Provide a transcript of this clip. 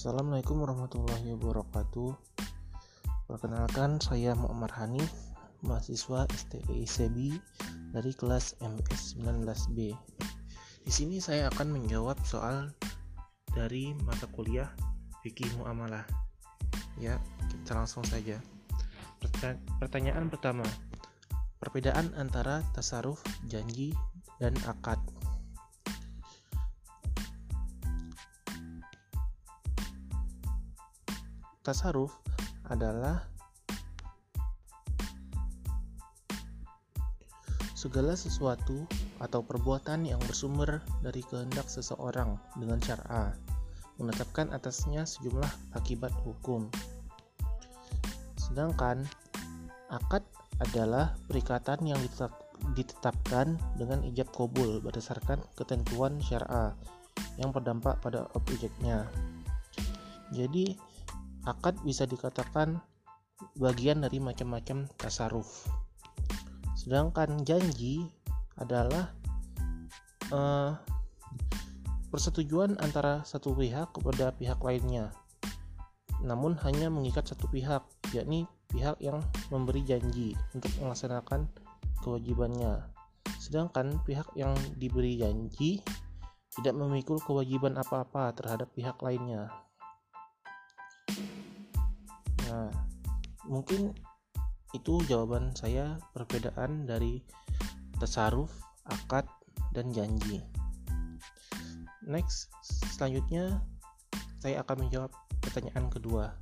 Assalamualaikum warahmatullahi wabarakatuh. Perkenalkan saya Muhammad Hani, mahasiswa STI ICB dari kelas MS 19B. Di sini saya akan menjawab soal dari mata kuliah fikih muamalah. Ya, kita langsung saja. Pertanyaan pertama. Perbedaan antara tasaruf, janji, dan akad. Tasaruf adalah segala sesuatu atau perbuatan yang bersumber dari kehendak seseorang dengan syar'a, menetapkan atasnya sejumlah akibat hukum. Sedangkan akad adalah perikatan yang ditetapkan dengan ijab kabul berdasarkan ketentuan syar'a yang berdampak pada objeknya. Jadi, akad bisa dikatakan bagian dari macam-macam tasaruf. Sedangkan janji adalah uh, persetujuan antara satu pihak kepada pihak lainnya. Namun hanya mengikat satu pihak, yakni pihak yang memberi janji untuk melaksanakan kewajibannya. Sedangkan pihak yang diberi janji tidak memikul kewajiban apa-apa terhadap pihak lainnya. Nah, mungkin itu jawaban saya perbedaan dari tasaruf, akad, dan janji. Next, selanjutnya saya akan menjawab pertanyaan kedua.